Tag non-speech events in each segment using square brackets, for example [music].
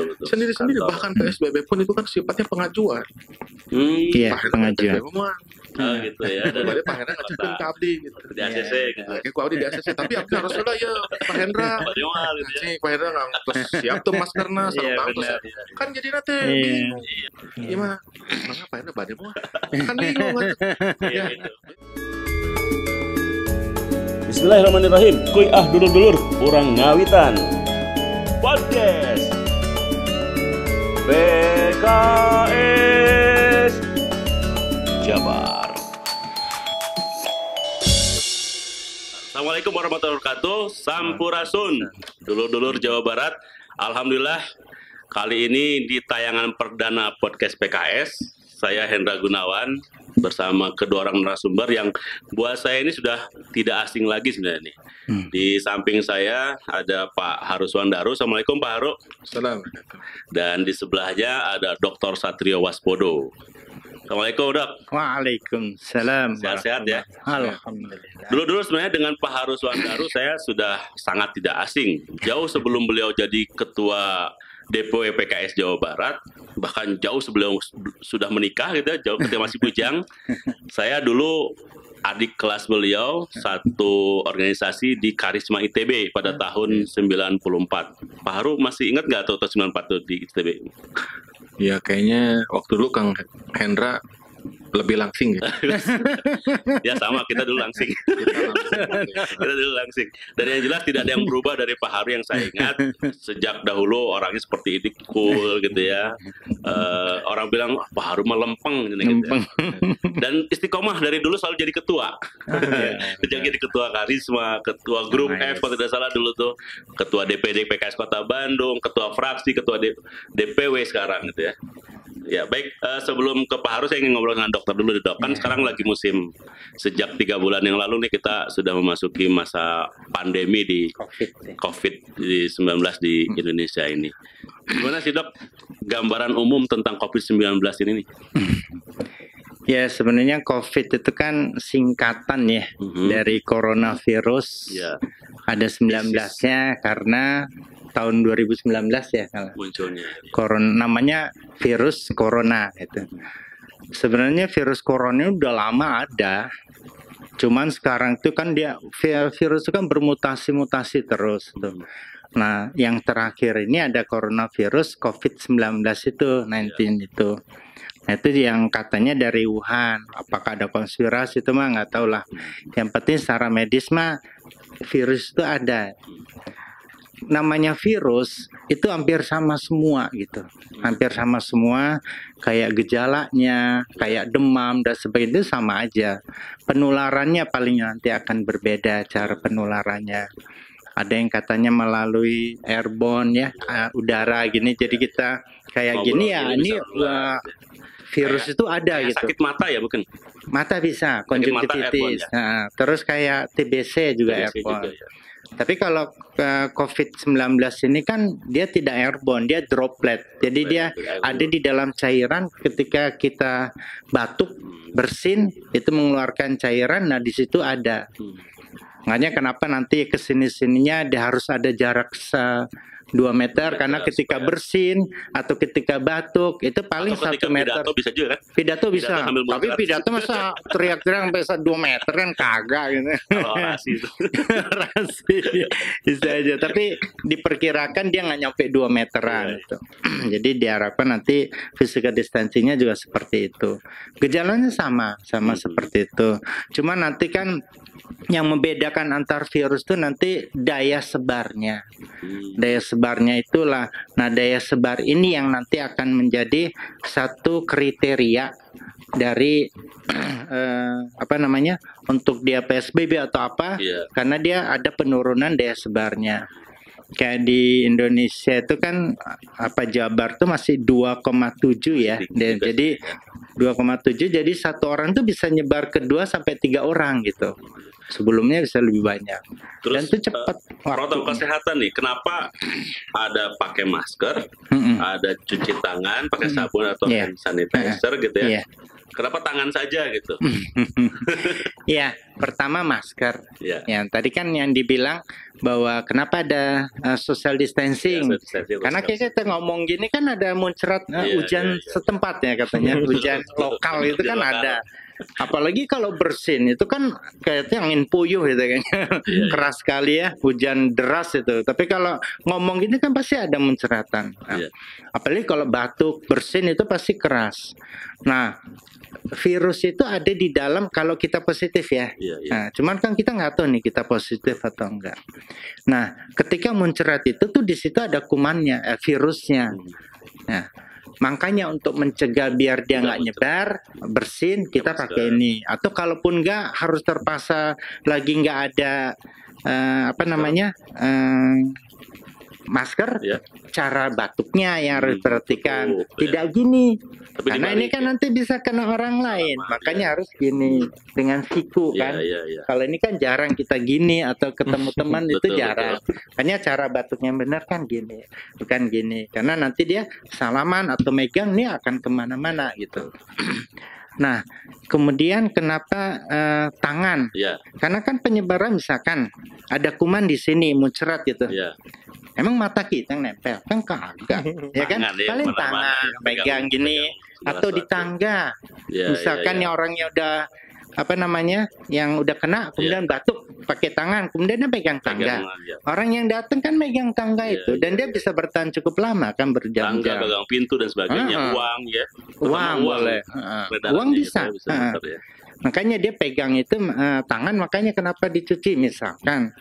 betul betul. Sendiri-sendiri Kantor. bahkan PSBB pun itu kan sifatnya pengajuan. Hmm, Iya, pengajuan. Oh, gitu ya. Kemarin Pak Hendra ngajukan ke Abdi gitu. di ACC gitu. Oke, ku Abdi di ACC, tapi Abdi harus sudah ya Pak Hendra. [laughs] Gitu ya. Pak Hendra nggak terus siap tuh Iya, iya. kan jadi nate Iya. bingung. Iya mah, mana Pak Hendra mah kan [laughs] bingung. Iya, gitu. Bismillahirrahmanirrahim. Kuy ah dulur-dulur, kurang ngawitan. Podcast PKS Jabar. Assalamualaikum warahmatullahi wabarakatuh. Sampurasun, dulur-dulur Jawa Barat. Alhamdulillah kali ini di tayangan perdana podcast PKS, saya Hendra Gunawan bersama kedua orang narasumber yang buat saya ini sudah tidak asing lagi sebenarnya nih. Di samping saya ada Pak Haruswan Daru. Assalamualaikum Pak Haru. Salam. Dan di sebelahnya ada Dr. Satrio Waspodo. Assalamualaikum dok. Waalaikumsalam. Sehat-sehat ya? Alhamdulillah. Dulu-dulu sebenarnya dengan Pak Harus Wandaru saya sudah sangat tidak asing. Jauh sebelum beliau jadi ketua DPW PKS Jawa Barat, bahkan jauh sebelum sudah menikah gitu, jauh ketika masih bujang. [laughs] saya dulu adik kelas beliau satu organisasi di Karisma ITB pada tahun 94. Pak Haru masih ingat nggak tuh tahun 94 tuh di ITB? Ya kayaknya waktu dulu Kang Hendra lebih langsing gitu. [laughs] ya sama kita dulu langsing. Kita dulu langsing. Dan yang jelas tidak ada yang berubah dari Pak Haru yang saya ingat sejak dahulu orangnya seperti ini cool gitu ya. Eh, orang bilang "Wah, Pak Haru melempeng gitu. ya. Lempeng. Dan istiqomah dari dulu selalu jadi ketua. Sejak jadi ketua karisma, ketua grup Nice. F kalau tidak salah dulu tuh, ketua DPD PKS Kota Bandung, ketua fraksi, ketua DPW sekarang gitu ya. Ya baik eh, sebelum ke Pak Haru saya ingin ngobrol dengan dokter dulu dok kan sekarang lagi musim sejak tiga bulan yang lalu nih kita sudah memasuki masa pandemi di Covid. ya. COVID-19 di Indonesia ini. Gimana sih dok gambaran umum tentang COVID-19 ini nih? [laughs] Ya sebenarnya COVID itu kan singkatan ya Mhm. dari coronavirus. Ya Ada 19-nya karena tahun 2019 ya kalau munculnya. Koron namanya virus corona itu. Sebenarnya virus corona udah lama ada. Cuman sekarang itu kan dia vi- virus itu kan bermutasi-mutasi terus tuh. Nah, yang terakhir ini ada coronavirus COVID-19 itu, 19 itu. Nah, itu yang katanya dari Wuhan. Apakah ada konspirasi itu mah nggak tahu lah. Yang penting secara medis mah virus itu ada. Namanya virus itu hampir sama semua gitu. Hampir sama semua kayak gejalanya kayak demam dan sebagainya itu sama aja. Penularannya paling nanti akan berbeda cara penularannya. Ada yang katanya melalui airborne ya uh, udara gini jadi kita kayak gini ya ini uh, virus itu ada Kayak gitu sakit mata ya bukan? mata bisa mata konjungtivitis ya? Nah, terus kayak TBC juga TBC juga airborne ya. tapi kalau ke COVID-19 ini kan dia tidak airborne, dia droplet. Jadi dia Airborne. ada di dalam cairan ketika kita batuk, bersin, itu mengeluarkan cairan, nah di situ ada. Hmm. Makanya kenapa nanti ke sini-sininya dia harus ada jarak se 2 meter karena Meter, ketika bersin atau ketika batuk itu paling Atau satu meter. pidato bisa juga kan? Pidato bisa, Pidato tapi pidato masa teriak-teriak sampai sa- 2 meter kan kagak gitu. Kalau orasi itu. [laughs] Bisa aja tapi diperkirakan dia nggak nyampe 2 meteran Iya, gitu. [clears throat] jadi diharapkan nanti physical distancingnya juga seperti itu gejalanya sama sama Mhm. seperti itu cuma nanti kan yang membedakan antar virus itu nanti daya sebarnya Hmm. daya sebarnya itulah. Nah daya sebar ini yang nanti akan menjadi satu kriteria dari [clears throat] eh, apa namanya untuk dia PSBB atau apa. Iya. karena dia ada penurunan daya sebarnya kayak di Indonesia itu kan apa Jabar tuh masih 2,7 ya Dan jadi 2,7 jadi satu orang tuh bisa nyebar ke dua sampai tiga orang gitu sebelumnya bisa lebih banyak Terus dan itu eh, cepat protokol waktunya. kesehatan nih, kenapa ada pakai masker, Mm-mm. ada cuci tangan, pakai sabun atau Iya. hand sanitizer gitu ya? Iya. Kenapa tangan saja gitu? [laughs] Ya, pertama masker. Ya. Ya, tadi kan yang dibilang bahwa kenapa ada uh, social distancing? Ya, saya- saya- Karena saya- kita ngomong gini kan ada muncrat uh, Iya, hujan iya, iya. setempat ya katanya, [laughs] hujan lokal itu kan lokal. ada. Apalagi kalau bersin itu kan kayaknya angin puyuh gitu kayaknya. Iya, Keras sekali ya, hujan deras itu. Tapi kalau ngomong gini kan pasti ada munceratan. Nah, Iya. Apalagi kalau batuk, bersin itu pasti keras. Nah, virus itu ada di dalam kalau kita positif ya. Iya, iya. Nah, cuman kan kita nggak tahu nih kita positif atau enggak. Nah, ketika muncrat itu tuh di situ ada kumannya, eh, virusnya. Hmm. Nah, makanya untuk mencegah biar dia nggak nyebar, bersin kita masker. pakai ini. Atau kalaupun enggak harus terpaksa lagi nggak ada eh, apa namanya eh, masker, Ya. cara batuknya yang harus Hmm, perhatikan. betul, ya. Tidak gini, Tapi karena ini kan ya. nanti bisa kena orang lain, Sama, makanya ya. harus gini dengan siku Iya, kan. iya, iya. Kalau ini kan jarang kita gini atau ketemu [laughs] teman itu Betul, jarang. Makanya cara batuknya benar kan gini, bukan gini. Karena nanti dia salaman atau megang nih akan ke mana-mana gitu. [clears throat] Nah, kemudian kenapa eh, tangan? Iya, Karena kan penyebaran misalkan ada kuman di sini muncrat gitu. iya. Emang mata kita yang nempel kan kagak, [laughs] ya kan? Tangan ya, Paling tangan, ya, pegang- gini pegang atau di tangga. Iya, Misalkan iya, yang orangnya udah apa namanya yang udah kena kemudian batuk pakai tangan kemudian dia pegang iya. tangga Pegangan, ya. orang yang datang kan megang tangga Iya, itu dan iya, dia bisa bertahan cukup lama kan Tangga, berjam-jam pegang pintu dan sebagainya, Ah, ah. uang ya. uang Terutama boleh Heeh. Peredarannya uang itu bisa bisa Heeh. muter ya. makanya dia pegang itu eh, tangan makanya kenapa dicuci misalkan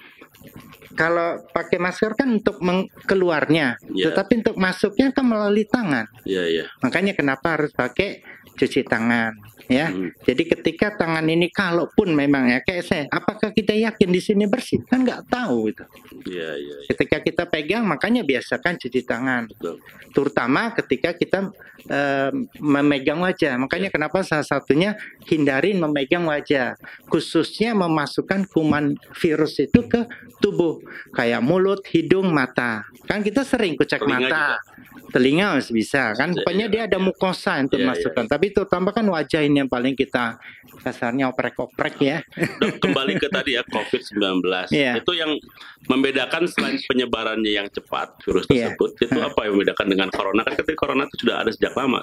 kalau pakai masker kan untuk keluarnya Iya. tetapi untuk masuknya kan melalui tangan Iya, iya. makanya kenapa harus pakai cuci tangan ya Hmm. Jadi ketika tangan ini kalaupun memang ya kayak saya, apakah kita yakin di sini bersih? Kan nggak tahu itu. Iya, iya, iya. Ketika kita pegang, makanya biasakan cuci tangan, Betul. terutama ketika kita eh, memegang wajah. Makanya kenapa salah satunya hindarin memegang wajah, khususnya memasukkan kuman virus itu ke tubuh, kayak mulut, hidung, mata. Kan kita sering kucek Telinga mata. Telinga masih bisa kan, pokoknya iya, dia ada iya. mukosa untuk Iya, iya, masukkan. Tapi terutama kan wajah ini yang paling kita kasarnya oprek-oprek ya. Kembali ke tadi ya COVID-19 Iya. itu yang membedakan selain penyebarannya yang cepat virus Iya. tersebut itu apa yang membedakan dengan corona kan ketika corona itu sudah ada sejak lama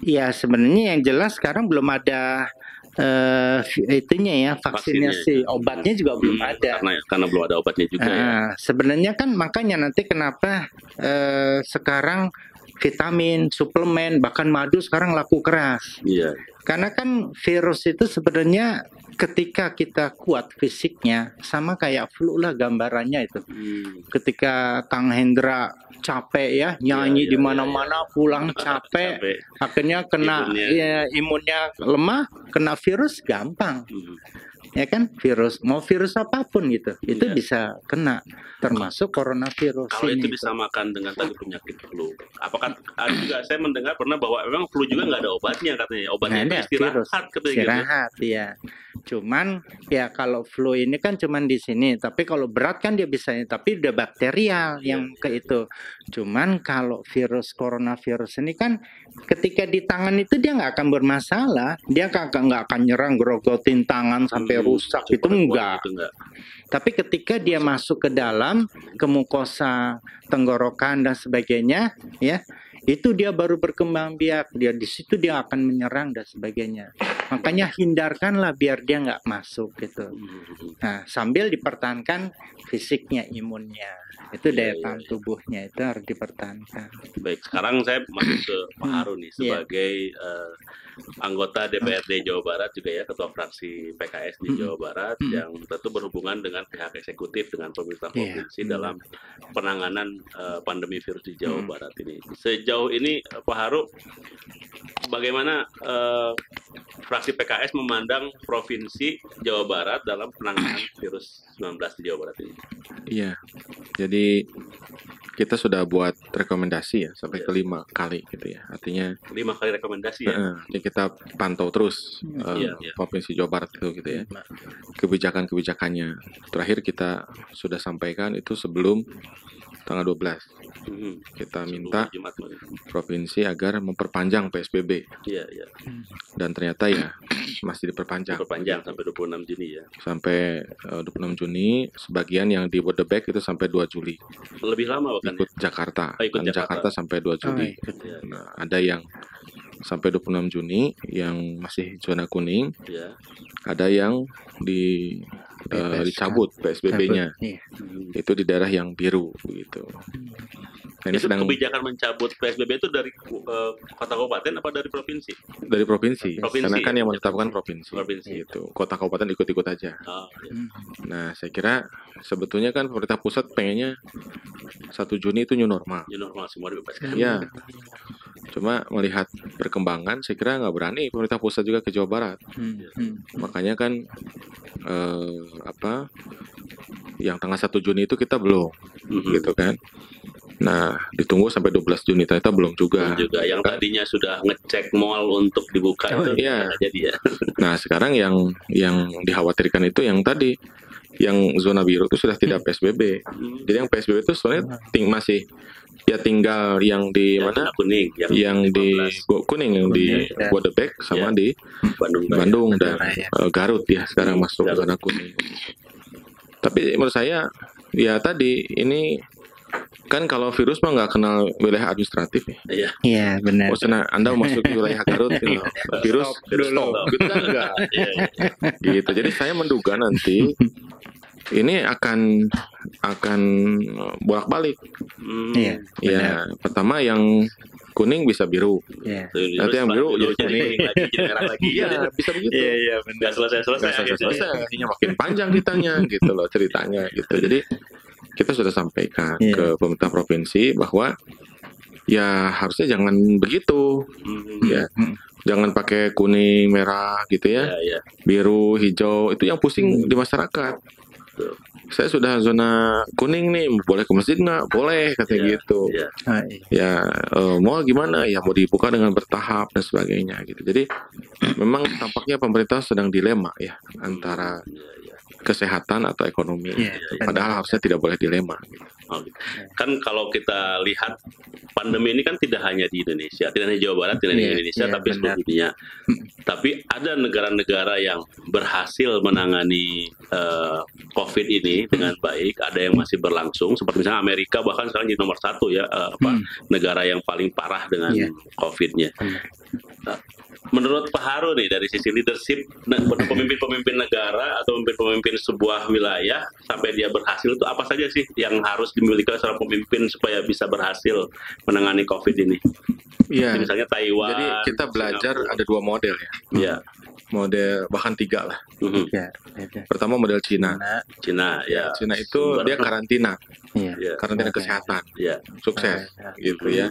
Ya sebenarnya yang jelas sekarang belum ada eh itunya ya vaksinasi Vaksinnya. obatnya juga belum Hmm, ada. karena karena belum ada obatnya juga ya Nah, sebenarnya kan makanya nanti kenapa eh, sekarang vitamin, suplemen, bahkan madu sekarang laku keras. iya Karena kan virus itu sebenarnya ketika kita kuat fisiknya sama kayak flu lah gambarannya itu. Hmm, Ketika Kang Hendra capek ya nyanyi iya, di iya, mana-mana pulang [laughs] capek Capek. akhirnya kena Imunnya. ya, imunnya lemah kena virus gampang Hmm. Ya kan virus mau virus apa pun gitu itu Iya. bisa kena termasuk coronavirus kalau ini itu disamakan dengan tadi penyakit flu apakah ada juga saya mendengar pernah bahwa memang flu juga nggak ada obatnya katanya obatnya itu ada, virus. istirahat katanya gitu istirahat ya cuman ya kalau flu ini kan cuman di sini tapi kalau berat kan dia bisa tapi udah bakterial Iya. yang ke itu cuman kalau virus coronavirus ini kan ketika di tangan itu dia nggak akan bermasalah dia nggak akan nggak akan nyerang grogotin tangan sampai Hmm, rusak itu kuat enggak. Itu enggak? Tapi ketika dia masuk ke dalam ke mukosa tenggorokan dan sebagainya ya itu dia baru berkembang biak. Dia di situ dia akan menyerang dan sebagainya. Makanya hindarkanlah biar dia nggak masuk gitu. Nah sambil dipertahankan fisiknya imunnya. Itu Iya, daya iya, tahan iya. tubuhnya itu harus dipertahankan. Baik, sekarang saya masuk ke Pak Harun nih sebagai eh, anggota DPRD Jawa Barat juga ya, ketua fraksi PKS di Hmm. Jawa Barat Hmm. yang tentu berhubungan dengan pihak eksekutif dengan pemerintah Iya, provinsi dalam penanganan eh, pandemi virus di Jawa Hmm. Barat ini. Sejauh ini eh, Pak Haru, bagaimana eh, fraksi PKS memandang provinsi Jawa Barat dalam penanganan [clears throat] virus 19 di Jawa Barat ini? Iya. Jadi kita sudah buat rekomendasi ya sampai Iya. kelima kali gitu ya. Artinya Lima kali rekomendasi ya. eh, ya kita pantau terus eh, Iya, iya. provinsi Jawa Barat itu gitu ya. Kebijakan-kebijakannya. Terakhir kita sudah sampaikan itu sebelum tanggal 12 Mhm. kita Sebelum minta Jumat provinsi agar memperpanjang PSBB Iya, iya. dan ternyata ya masih diperpanjang Perpanjang sampai 26 Juni ya. sampai eh, 26 Juni sebagian yang di Bodebek itu sampai 2 Juli Lebih lama bahkan ya. ikut Jakarta Oh, ikut Kan Jakarta. sampai 2 Oh, Juli ikut. Ya, nah, ada yang sampai 26 Juni yang masih zona kuning ya. ada yang di Bebas, dicabut PSBB-nya Iya. Hmm. itu di daerah yang biru begitu nah, ini Itu sedang kebijakan mencabut PSBB itu dari eh, kota kabupaten apa dari provinsi? dari provinsi, Provinsi. karena kan yang menetapkan provinsi, Provinsi. gitu kota kabupaten ikut-ikut aja Oh, ya. nah saya kira sebetulnya kan pemerintah pusat pengennya satu Juni itu new normal New normal semua dibebaskan. ya cuma melihat perkembangan saya kira nggak berani pemerintah pusat juga ke Jawa Barat Hmm, hmm. makanya kan eh, apa yang tanggal 1 Juni itu kita belum Mhm. gitu kan nah ditunggu sampai 12 Juni ternyata belum juga Dan juga yang tadinya sudah ngecek mall untuk dibuka Oh, itu iya. jadi ya. nah sekarang yang yang dikhawatirkan itu yang tadi yang zona biru itu sudah tidak PSBB Hmm. jadi yang PSBB itu sebenarnya ting masih ya tinggal yang di Yang mana kuning, yang yang di 15 Go- kuning yang di Kuning, ya. Bodebek sama Ya. di Bandung. Bandung dan Raya. eh, Garut ya sekarang Hmm, masuk Garut. zona kuning. Tapi menurut saya ya tadi ini kan kalau virus mah nggak kenal wilayah administratif ya. Iya. Iya, benar. Maksudnya Anda masuk ke wilayah Garut [laughs] gitu. virus Stop stop. Gitu kan enggak. Iya, iya. gitu. Jadi saya menduga nanti [laughs] ini akan akan bolak-balik. Hmm. Iya. Ya, pertama yang kuning bisa biru. Iya. Terus Nanti yang biru jadi jadi kuning lagi, jadi merah lagi. Iya, bisa begitu. Iya, iya, benar. Selesai-selesai. Nggak selesai akhirnya. selesai akhirnya makin panjang ditanya [laughs] gitu loh ceritanya gitu jadi kita sudah sampaikan Iya. ke pemerintah provinsi bahwa ya harusnya jangan begitu Hmm. ya jangan pakai kuning merah gitu ya iya. biru hijau itu yang pusing di masyarakat. Saya sudah zona kuning nih boleh ke masjid nggak boleh katanya Iya, gitu iya. Ah, iya. ya eh, mau gimana ya mau dibuka dengan bertahap dan sebagainya gitu jadi memang tampaknya pemerintah sedang dilema ya antara Iya, iya. kesehatan atau ekonomi. Iya, Padahal harusnya tidak boleh dilema. gitu. Gitu. Kan kalau kita lihat pandemi ini kan tidak hanya di Indonesia, tidak hanya Jawa Barat, tidak hanya Iya, Indonesia, iya, tapi seluruh dunia. Tapi ada negara-negara yang berhasil menangani eh, COVID ini dengan baik, ada yang masih berlangsung, seperti misalnya Amerika bahkan sekarang jadi nomor satu ya, eh, apa Hmm. negara yang paling parah dengan Iya. COVID-nya. Menurut Pak Haru nih dari sisi leadership nah, pemimpin-pemimpin negara atau pemimpin-pemimpin sebuah wilayah sampai dia berhasil itu apa saja sih yang harus dimiliki oleh seorang pemimpin supaya bisa berhasil menangani COVID ini? Iya. Misalnya Taiwan. Jadi kita belajar Singapura. ada dua model ya. Iya. Model bahkan tiga lah. Mhm. Iya, iya. Pertama model Cina. Cina ya. Cina itu Sumber- dia karantina, Iya. Iya. karantina Oke. kesehatan, Iya. sukses Ah, gitu ya.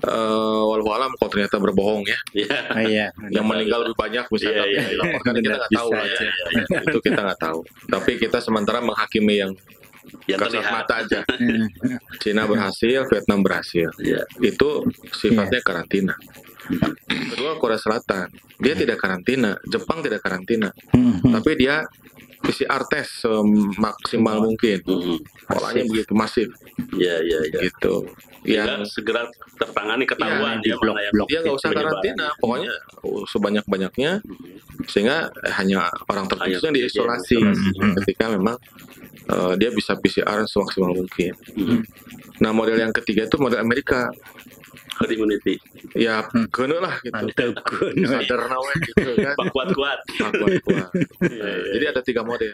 Eh walau alam kalau ternyata berbohong ya, Iya. Iya. yang meninggal lebih banyak misalnya Iya, iya, yang iya. dilaporkan kita nggak tahu lah ya. aja. itu kita nggak tahu. Tapi kita sementara menghakimi yang Yang kasat terlihat. mata aja. Hmm. Cina berhasil, Vietnam berhasil. Iya. Itu sifatnya karantina. Kedua Korea Selatan, dia tidak karantina, Jepang tidak karantina, Hmm. tapi dia PCR test semaksimal mungkin. Mhm. Polanya begitu masif. Iya, iya, iya. gitu. Yang Yang segera tertangani ketahuan Iya, dia di blok- blok. dia nggak usah karantina, pokoknya sebanyak-banyaknya sehingga hanya orang tertentu yang diisolasi. iya, ketika memang eh, dia bisa PCR semaksimal mungkin. Nah model yang ketiga itu model Amerika, Herd immunity. ya Hmm. kene lah gitu. Mantap kuno. Sadar nawe gitu [laughs] kan. Pak kuat-kuat. Nah, kuat-kuat. Iya, iya. Jadi ada tiga model.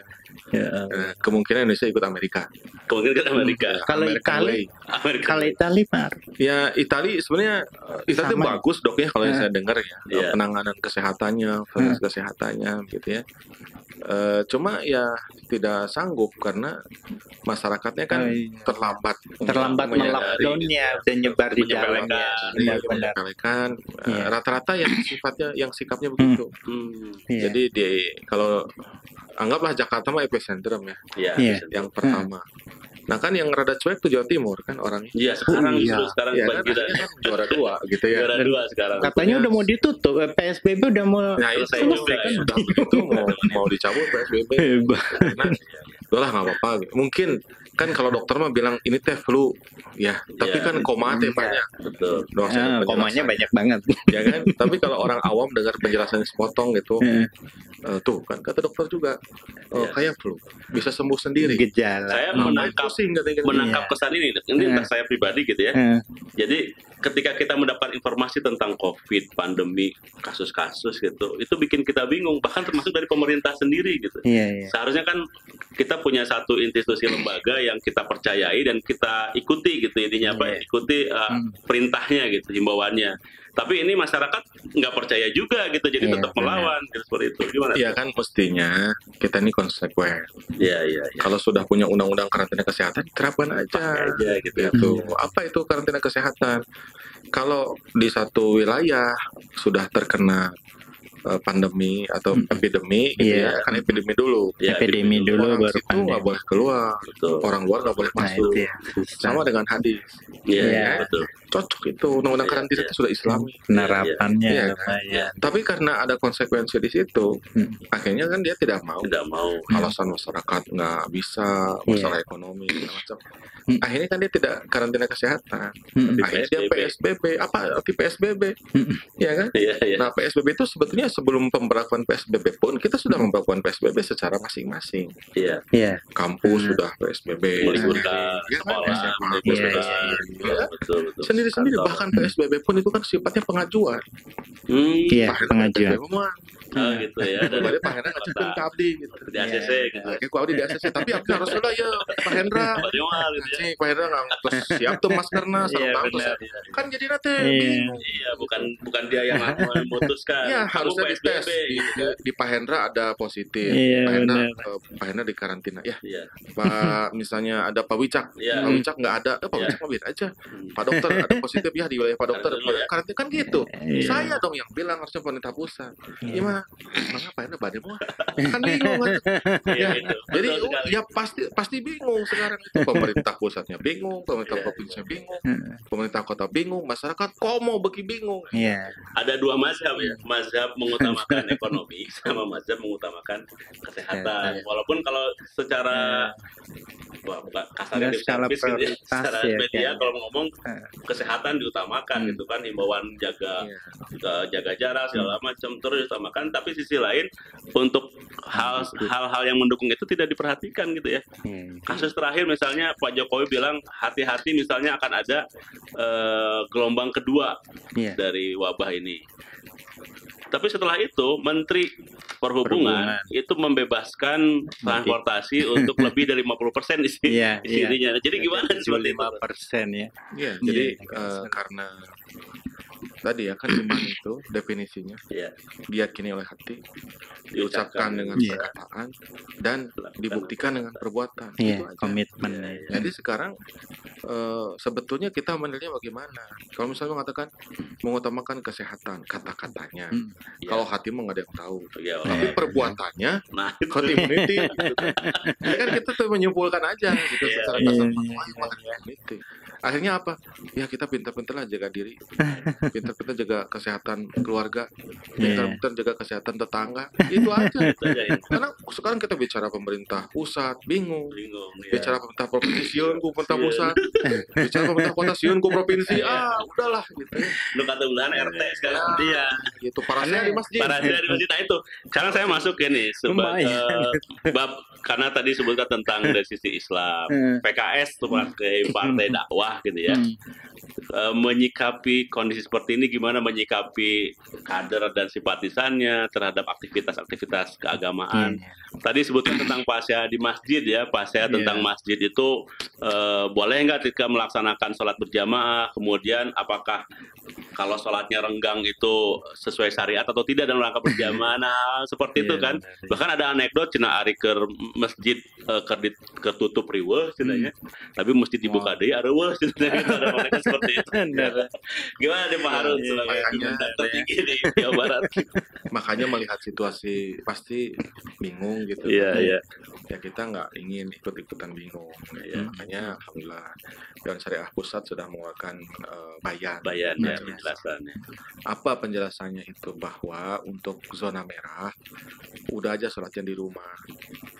Ya. Nah, kemungkinan Indonesia ikut Amerika. Kemungkinan kan Amerika. Kalau American Itali? Kalau Itali Pak, Ya Itali sebenarnya eh, Itali Sama. bagus dok ya kalau yang Ya. saya dengar ya Iya. penanganan kesehatannya, fasilitas kesehatannya gitu ya. Eh, cuma ya tidak sanggup karena masyarakatnya kan Oh, iya. terlambat terlambat melockdownnya dan nyebar di jalan. Menyepelekan. Iya. rata-rata yang [clears throat] sifatnya yang sikapnya begitu. Hmm. Iya. Jadi di kalau anggaplah Jakarta mah epicentrum ya Iya. Iya. bisa. yang pertama. Nah kan yang rada cuek tuh Jawa Timur kan orangnya. Iya, sekarang Oh, iya. sekarang Iya kan akhirnya kan juara dua gitu ya. Juara dua sekarang. Katanya udah mau ditutup, eh, PSBB udah mau Nah itu Selesai juga kan ya. udah begitu mau mau dicabut PSBB. hebat. Nah, udahlah nggak apa-apa. Mungkin kan kalau dokter mah bilang ini teh flu ya tapi Iya. kan koma teh Iya. banyak Betul. Doang saya Ah, penjelasan. komanya banyak banget. [laughs] ya kan tapi kalau orang awam dengar penjelasan sepotong gitu Iya. eh, tuh kan kata dokter juga oh, Iya. kayak flu bisa sembuh sendiri Gejala. Saya menangkap menangkap Iya. kesan ini. Ini Iya. untuk saya pribadi gitu ya. Eh, Jadi ketika kita mendapat informasi tentang COVID, pandemi, kasus-kasus gitu, itu bikin kita bingung. Bahkan termasuk dari pemerintah sendiri gitu. Iya, iya. Seharusnya kan kita punya satu institusi lembaga yang kita percayai dan kita ikuti gitu intinya apa? Iya. Ikuti uh, Hmm. perintahnya gitu, himbauannya. Tapi ini masyarakat nggak percaya juga gitu, jadi Iya, tetap benar. melawan gitu, seperti itu. Gimana? Iya kan mestinya kita ini konsekuen. Iya, iya, iya. Kalau sudah punya undang-undang karantina kesehatan, terapkan aja. Aja gitu ya. Gitu. Apa itu karantina kesehatan? Kalau di satu wilayah sudah terkena pandemi atau Hmm. epidemi, gitu Iya. ya, kan epidemi dulu. Ya, Epidemi dulu Orang baru situ nggak boleh keluar, Betul. orang luar nggak boleh Nah, masuk. itu ya. Sama dengan hadis, Iya, Iya. iya, betul. cocok itu undang-undang Iya, karantina iya. itu sudah Islami. penerapannya Iya, lumayan. Tapi karena ada konsekuensi di situ, Hmm. akhirnya kan dia tidak mau. Tidak mau. alasan masyarakat nggak bisa masalah ekonomi macam Hmm. akhirnya kan dia tidak karantina kesehatan Hmm. Akhirnya dia PSBB. PSBB apa arti PSBB Hmm. ya kan Iya, iya. nah PSBB itu sebetulnya sebelum pemberlakuan PSBB pun kita sudah memperlakukan PSBB secara masing-masing Iya. Iya. kampus Hmm. sudah PSBB Meliburkan Ya kan? sekolah. Iya, iya, Betul, betul, betul. sendiri-sendiri bahkan PSBB pun itu kan sifatnya pengajuan Hmm. Iya, Pak Hendra pengajuan. PSBB Oh, gitu ya. Dan [laughs] Kemarin Pak Hendra ngajukan ke Abdi gitu di ACC gitu. Oke, ku Abdi di ACC tapi Abdi harus sudah ya Pak Hendra [laughs] Jamal gitu ya. Cing, Pak Hendra nggak terus siap tuh maskernya Iya, sarung tangan, benar. terus kan jadi nanti Iya. Iya, bukan bukan dia yang memutuskan. Ya Kamu harusnya dites di, gitu. di, di Pak Hendra ada positif, Iya, Pak Hendra, eh, Pak Hendra di karantina. Ya Iya. Pak misalnya ada Pak Wicak, Iya. Pak Wicak nggak ada, eh, Pak Iya. Wicak mah aja. Hmm. Pak dokter ada positif ya di wilayah Pak dokter, Karantina ya. karantina kan gitu. Iya. Saya dong yang bilang harusnya pemerintah pusat. Iya. Gimana? Mengapa Pak Hendra badai mah? Kan bingung kan. Iya, Ya, itu. Jadi Betul oh, ya pasti pasti bingung sekarang itu pemerintah pusatnya bingung, pemerintah Iya, provinsinya bingung, Hmm. pemerintah kota bingung, masyarakat kok mau begi bingung. Iya. ada dua mazhab ya mazhab mengutamakan ekonomi sama mazhab mengutamakan kesehatan Iya. walaupun kalau secara wah bukan kasarnya skala gitu ya. [laughs] secara ya, media kayaknya. kalau ngomong Eh. kesehatan diutamakan Hmm. gitu kan himbauan jaga Iya. eh, jaga jarak segala macam terus diutamakan tapi sisi lain untuk hal hal-hal yang mendukung itu tidak diperhatikan gitu ya Iya. kasus terakhir misalnya Pak Jokowi bilang hati-hati misalnya akan ada eh, gelombang kedua Iya. dari wabah ini. Tapi setelah itu Menteri Perhubungan, Perhubungan. itu membebaskan transportasi [laughs] untuk lebih dari 50% di sini. Iya, di iya. sininya. Jadi gimana seperti itu? 75 persen ya. Iya, jadi Iya, eh, karena tadi ya kan iman [clears throat] itu definisinya Iya, diyakini oleh hati, diucapkan dengan Iya. perkataan dan dibuktikan dengan perbuatan. Iya, Itu aja. komitmen. Iya, ya. iya. Jadi sekarang eh, sebetulnya kita menilainya bagaimana? Kalau misalnya mengatakan mengutamakan kesehatan kata-katanya, Hmm. Iya. kalau hati mah nggak ada yang tahu. Iya, Tapi Iya. perbuatannya Nah, itu. herd immunity. ya kan kita tuh menyimpulkan aja gitu Iya, secara mah herd immunity. Akhirnya apa? Ya kita pintar-pintar lah jaga diri, [laughs] pintar-pintar jaga kesehatan keluarga, Iya. pintar-pintar jaga kesehatan tetangga. Itu aja. [laughs] Itu aja ya. Karena sekarang kita bicara pemerintah pusat, bingung. Bingung. ya. Bicara pemerintah provinsi, siun ku pemerintah pusat. Bicara pemerintah kota, siun ku provinsi. Ah, udahlah gitu. ya. Lu kata bulan RT sekarang. Ah, Iya. Gitu. Para saya di masjid. Para saya di masjid nah itu. Sekarang saya masuk ini sebagai Lumayan. bab karena tadi sebutkan tentang dari sisi Islam. PKS sebagai partai dakwah gitu ya. Hmm. Eh, menyikapi kondisi seperti ini gimana menyikapi kader dan simpatisannya terhadap aktivitas-aktivitas keagamaan. Iya. Tadi sebutkan tentang pasya di masjid ya, pasya Iya. tentang masjid itu eh, boleh nggak ketika melaksanakan sholat berjamaah, kemudian apakah kalau sholatnya renggang itu sesuai syariat atau tidak dalam rangka berjamaah, [laughs] nah seperti itu Iya, kan. benar. Bahkan ada anekdot cina ari ke masjid eh, ke ketutup riweuh cenanya. Tapi mesti dibuka deui areueuh cenanya mereka [laughs] seperti itu. Benar. Gimana nih Pak Harun Iya, sebagai tertinggi [laughs] di Jawa Barat? Makanya melihat situasi pasti bingung gitu. Iya, iya. Ya kita nggak ingin ikut-ikutan bingung. Iya. Makanya alhamdulillah Dewan Syariah Pusat sudah mengeluarkan eh, bayan. Bayan ya Penjelasan. penjelasannya. Apa penjelasannya itu bahwa untuk zona merah udah aja sholatnya di rumah.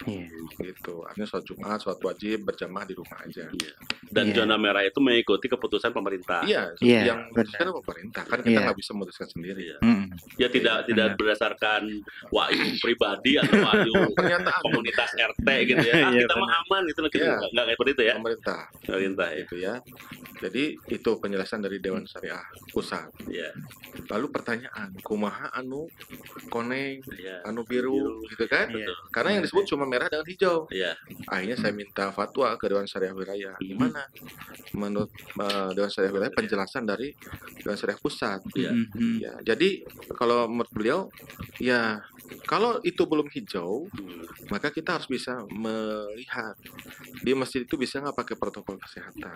Iya. gitu. Artinya sholat Jumat, sholat wajib berjamaah di rumah aja. Iya. Dan Iya. zona merah itu mengikuti keputusan pemerintah. Iya, Iya, yang memutuskan pemerintah kan kita Iya. nggak bisa memutuskan sendiri. Iya. Mm. Ya tidak tidak Benar. berdasarkan wahyu pribadi atau wahyu Pernyataan komunitas RT gitu ya. Ah, Iya, kita mah aman gitu loh. Kita Iya. nggak kayak seperti itu ya. pemerintah Pemerintah ya. gitu ya. Jadi itu penjelasan dari Dewan Syariah Pusat. Iya. Lalu pertanyaan, kumaha anu koneng, Iya. anu biru, gitu kan? Iya. Karena yang disebut cuma merah dengan hijau. Iya. Akhirnya saya minta fatwa ke Dewan Syariah Wilayah. Gimana? Menurut eh, Dewan Syariah Wilayah penjelasan dari Dewan Syariah Pusat. Iya. Mhm. Ya, jadi kalau menurut beliau, ya kalau itu belum hijau, Hmm. maka kita harus bisa melihat di masjid itu bisa nggak pakai protokol kesehatan.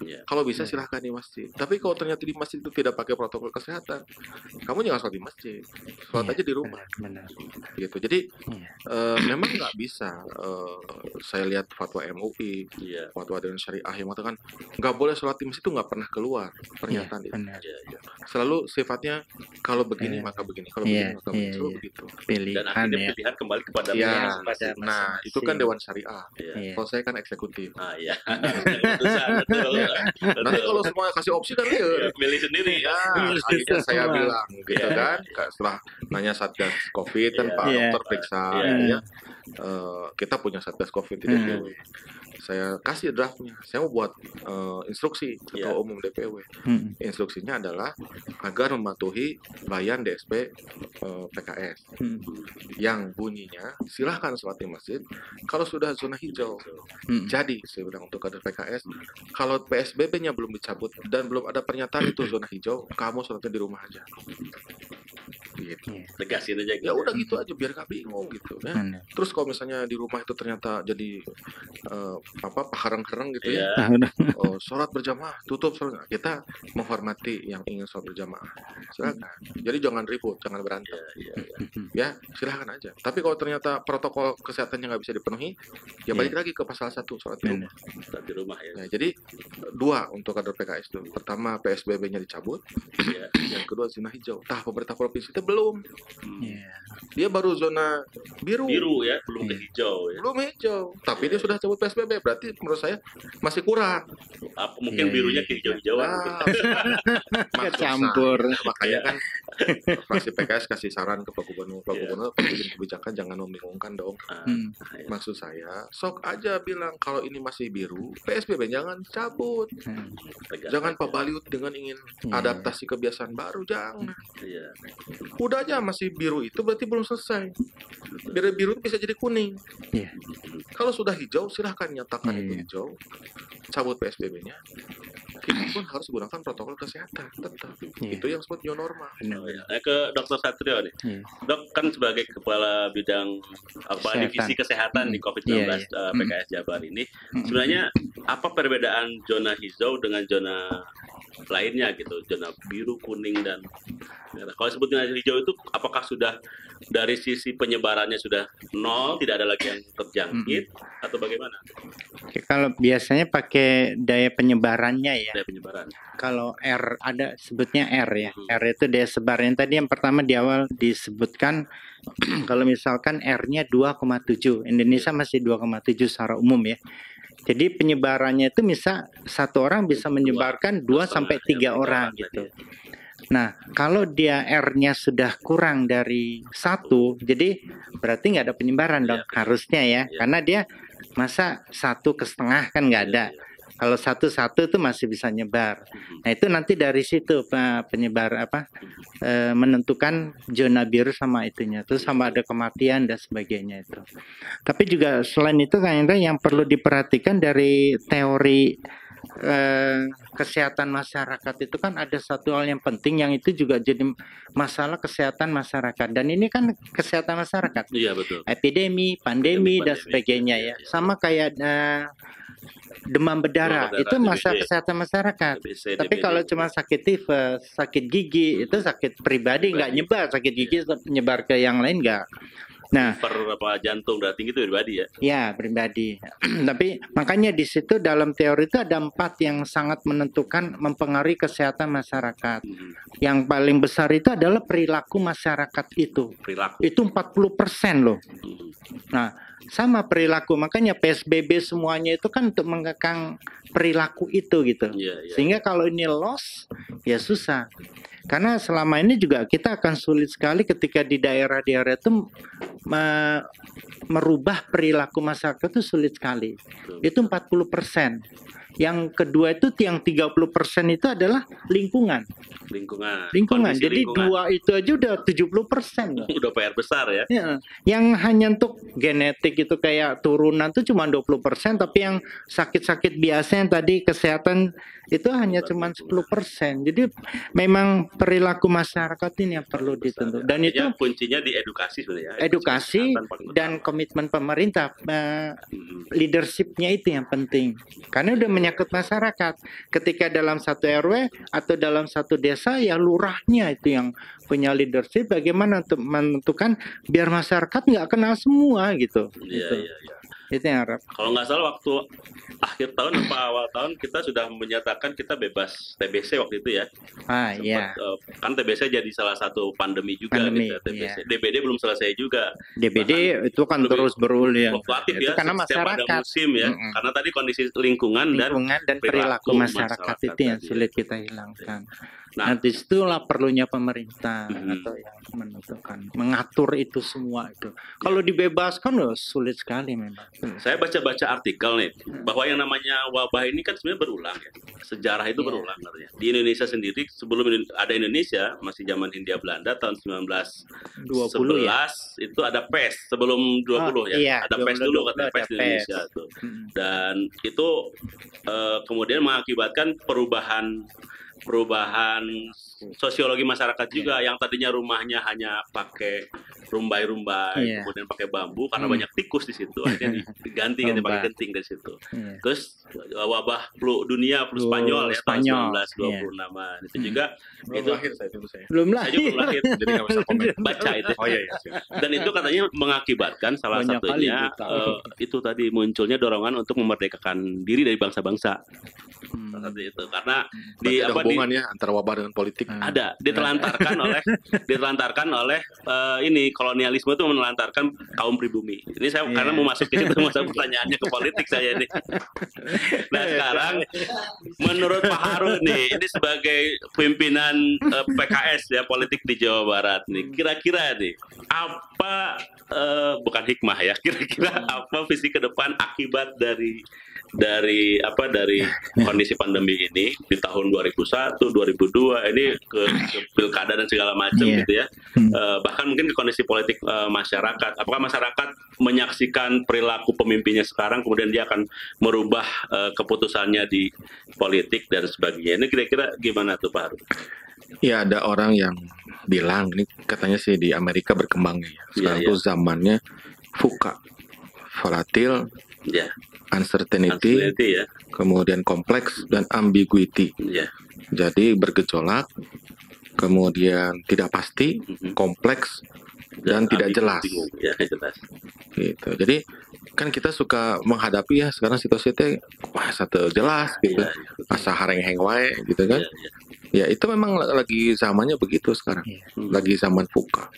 Iya. Kalau bisa Iya. silahkan di masjid. Tapi kalau ternyata di masjid itu tidak pakai protokol kesehatan, kamu jangan sholat di masjid, sholat Iya, aja di rumah. Benar. benar. Gitu. Jadi Iya. eh, memang nggak bisa. eh, saya lihat fatwa MUI, Iya. fatwa dengan syariah yang mengatakan nggak boleh sholat di masjid itu nggak pernah keluar pernyataan Iya, itu. benar. Iya. Selalu sifatnya kalau begini Iya. maka begini, kalau Iya, begini maka begini, iya, selalu iya. Begitu. Dan Pilihan akhirnya ya. pilihan kembali kepada Iya. masing-masing. Pada Nah, masing-masing. itu kan Dewan Syariah. Iya. Iya. Kalau saya kan eksekutif. Ah iya. [laughs] Betul. Nanti kalau semua kasih opsi kan Iya, liar. milih sendiri ya. [laughs] Ya, akhirnya saya bilang gitu Iya. kan, setelah nanya satgas COVID kan Iya. Pak Iya. dokter periksa, Iya. ya. Eh, kita punya satgas COVID di Hmm. Saya kasih draftnya, saya mau buat eh, instruksi ketua Iya. umum DPW. Mm. Instruksinya adalah agar mematuhi bayan DSP eh, PKS Mm. yang bunyinya silahkan sholat di masjid kalau sudah zona hijau. Mm. Jadi saya bilang untuk kader PKS, kalau PSBB-nya belum dicabut dan belum ada pernyataan itu zona hijau, kamu sholatnya di rumah aja. Gitu. Iya. Tegasin aja gitu. Ya udah gitu aja biar gak bingung gitu ya. Terus kalau misalnya di rumah itu ternyata jadi eh, apa pahareng-hareng gitu ya, Iya. Oh, sholat berjamaah tutup sholat kita menghormati yang ingin sholat berjamaah silakan. Jadi jangan ribut, jangan berantem. Iya, iya, iya. Ya silahkan aja. Tapi kalau ternyata protokol kesehatannya nggak bisa dipenuhi, ya balik lagi ke pasal satu sholat di rumah. Sholat di rumah ya. Nah, jadi dua untuk kader PKS itu. Pertama PSBB-nya dicabut, Iya. yang kedua zona hijau. Tah pemerintah provinsi itu belum. Hmm. Iya. Dia baru zona biru. Biru ya, belum ke Iya. hijau ya. Belum hijau. Tapi dia sudah cabut PSBB. Berarti menurut saya masih kurang. Apa mungkin Iya, birunya iya, ke hijau-hijauan. Nah, [laughs] maksud Kecampur. saya, makanya Iya. kan fraksi PKS kasih saran ke Pak Gubernur, Pak Iya. Gubernur, bikin kebijakan jangan membingungkan dong. Ah, Mm. iya. Maksud saya, sok aja bilang kalau ini masih biru, PSBB jangan cabut. Mm. Tegas Jangan aja. Pak Baliut dengan ingin Iya. adaptasi kebiasaan baru, jangan. Iya. Aja masih biru itu berarti belum selesai. Biru biru bisa jadi kuning. Iya. Kalau sudah hijau, silahkan nyatakan Iya, itu iya. hijau. Cabut PSBB-nya. Kita pun harus gunakan protokol kesehatan tetap. Iya. Itu yang disebut new normal. Benar. Nah, ke Dokter Satrio nih. Iya. Dok kan sebagai kepala bidang apa Kesehatan. divisi kesehatan di Hmm. COVID-19 Iya, iya. eh, Hmm. PKS Jabar ini, Mm. sebenarnya apa perbedaan zona hijau dengan zona lainnya gitu, zona biru, kuning dan merah. Kalau sebut zona hijau itu apakah sudah dari sisi penyebarannya sudah nol, tidak ada lagi yang terjangkit atau bagaimana Oke, Kalau biasanya pakai daya penyebarannya ya. dari penyebaran? Kalau R ada sebutnya R ya. Hmm. R itu daya sebarnya. Tadi yang pertama di awal disebutkan [clears throat] kalau misalkan R-nya 2,7. Indonesia masih 2,7 secara umum ya. Jadi penyebarannya itu bisa satu orang bisa menyebarkan 2 sampai tiga orang gitu. Nah, kalau dia R-nya sudah kurang dari satu, jadi berarti nggak ada penyebaran dong, Iya. harusnya ya, Iya. karena dia masa satu ke setengah kan nggak ada. Kalau satu-satu itu masih bisa nyebar. Nah itu nanti dari situ penyebar apa eh, menentukan zona biru sama itunya, terus sama ada kematian dan sebagainya itu. Tapi juga selain itu kan yang perlu diperhatikan dari teori eh, kesehatan masyarakat itu kan ada satu hal yang penting yang itu juga jadi masalah kesehatan masyarakat dan ini kan kesehatan masyarakat Iya betul. epidemi, pandemi, Epidemi, dan pandemi, sebagainya iya, ya. iya. Sama kayak eh, demam berdarah, Demam berdarah, itu masalah DBD. kesehatan masyarakat. Tapi DBD. kalau cuma sakit tifus, sakit gigi, itu sakit pribadi nggak nyebar, sakit gigi nyebar ke yang lain nggak. Nah, per apa jantung darah tinggi itu pribadi ya. ya pribadi. [clears throat] Tapi makanya di situ dalam teori itu ada empat yang sangat menentukan mempengaruhi kesehatan masyarakat. Hmm, Yang paling besar itu adalah perilaku masyarakat itu. Perilaku. Itu 40% loh. Hmm, Nah, sama perilaku. Makanya PSBB semuanya itu kan untuk mengekang perilaku itu gitu. Iya, iya. Sehingga kalau ini loss ya susah. Karena selama ini juga kita akan sulit sekali ketika di daerah-daerah itu me- merubah perilaku masyarakat itu sulit sekali. Itu 40%. Yang kedua itu yang 30% itu adalah lingkungan. lingkungan. Lingkungan. Kondisi Jadi lingkungan. dua itu aja udah 70% loh. [laughs] udah PR besar ya. Ya, yang hanya untuk genetik itu kayak turunan tuh cuma 20%, tapi yang sakit-sakit biasa yang tadi kesehatan itu hanya cuma 10%. Jadi memang perilaku masyarakat ini yang perlu ditentukan. Dan itu Artinya kuncinya di edukasi sebenarnya. edukasi kesehatan paling dan komitmen pemerintah eh, Mm, leadershipnya itu yang penting karena udah menyangkut masyarakat ketika dalam satu RW atau dalam satu desa ya lurahnya itu yang punya leadership bagaimana untuk menentukan biar masyarakat nggak kenal semua gitu Iya, Gitu. iya, iya. Itu yang harap Kalau nggak salah waktu akhir tahun apa awal tahun kita sudah menyatakan kita bebas TBC waktu itu ya. ah Sempat, ya eh, kan TBC jadi salah satu pandemi juga Pandemi, gitu, TBC. iya. DBD belum selesai juga. DBD itu kan terus berulang Fluktuatif itu ya, karena setiap ada masyarakat musim ya. Mm-mm. Karena tadi kondisi lingkungan dan lingkungan dan perilaku perilaku masyarakat, masyarakat itu yang tadi. sulit kita hilangkan. Nah. Nah, di situlah perlunya pemerintah Mhm. atau yang menentukan, mengatur itu semua itu. Kalau dibebaskan loh sulit sekali memang. saya baca-baca artikel nih bahwa yang namanya wabah ini kan sebenarnya berulang ya. Sejarah itu Iya. berulang artinya. Di Indonesia sendiri sebelum ada Indonesia masih zaman Hindia Belanda tahun 1911 20 ya. itu ada pes sebelum 20 Oh, ya. iya, ada pes 20 dulu katanya ada pes di. Indonesia tuh. Mhm. Dan itu eh, kemudian mengakibatkan perubahan perubahan sosiologi masyarakat juga yang tadinya rumahnya hanya pakai rumbai-rumbai Iya. kemudian pakai bambu karena Hmm. banyak tikus di situ akhirnya [laughs] diganti ganti pakai genting dari situ Iya. terus eh, wabah flu dunia flu Spanyol ya Spanyol, tahun 1926 itu Hmm. juga Belum itu lahir saya itu saya. Belum saya lahir. juga belum lahir Jadi nggak bisa komen. [laughs] baca itu Oh iya iya. dan itu katanya mengakibatkan salah Banyak satunya eh, itu tadi munculnya dorongan untuk memerdekakan diri dari bangsa-bangsa Hmm. seperti itu karena Berarti di ada apa di hubungan ya antara wabah dengan politik. Hmm. ada ditelantarkan [laughs] oleh ditelantarkan oleh eh, ini kolonialisme itu menelantarkan kaum pribumi. Ini saya Iya. karena mau masuk ke situ masa pertanyaannya ke politik saya ini. Nah sekarang menurut Pak Harun nih ini sebagai pimpinan eh, PKS ya politik di Jawa Barat nih kira-kira nih apa eh, bukan hikmah ya kira-kira apa visi ke depan akibat dari dari apa dari kondisi pandemi ini di tahun 2001, 2002 ini ke, ke pilkada dan segala macam Iya. gitu ya. Hmm. Eh, bahkan mungkin ke kondisi politik eh, masyarakat. Apakah masyarakat menyaksikan perilaku pemimpinnya sekarang kemudian dia akan merubah eh, keputusannya di politik dan sebagainya. Ini kira-kira gimana tuh Pak Harun? Ya ada orang yang bilang ini katanya sih di Amerika berkembangnya ya. Sekarang Iya, tuh zamannya VUCA, volatile, Ya, uncertainty, uncertainty ya. kemudian kompleks dan ambiguity. Ya. Jadi bergejolak, kemudian tidak pasti, Mhm. kompleks dan tidak ambigu, jelas. Ya, jelas. gitu. Jadi kan kita suka menghadapi ya sekarang situasi itu wah satu jelas gitu. Iya, iya. Asa hareng-heng wae gitu kan. Iya, iya. Ya itu memang lagi zamannya begitu sekarang. Iya. Hmm. Lagi zaman VUCA.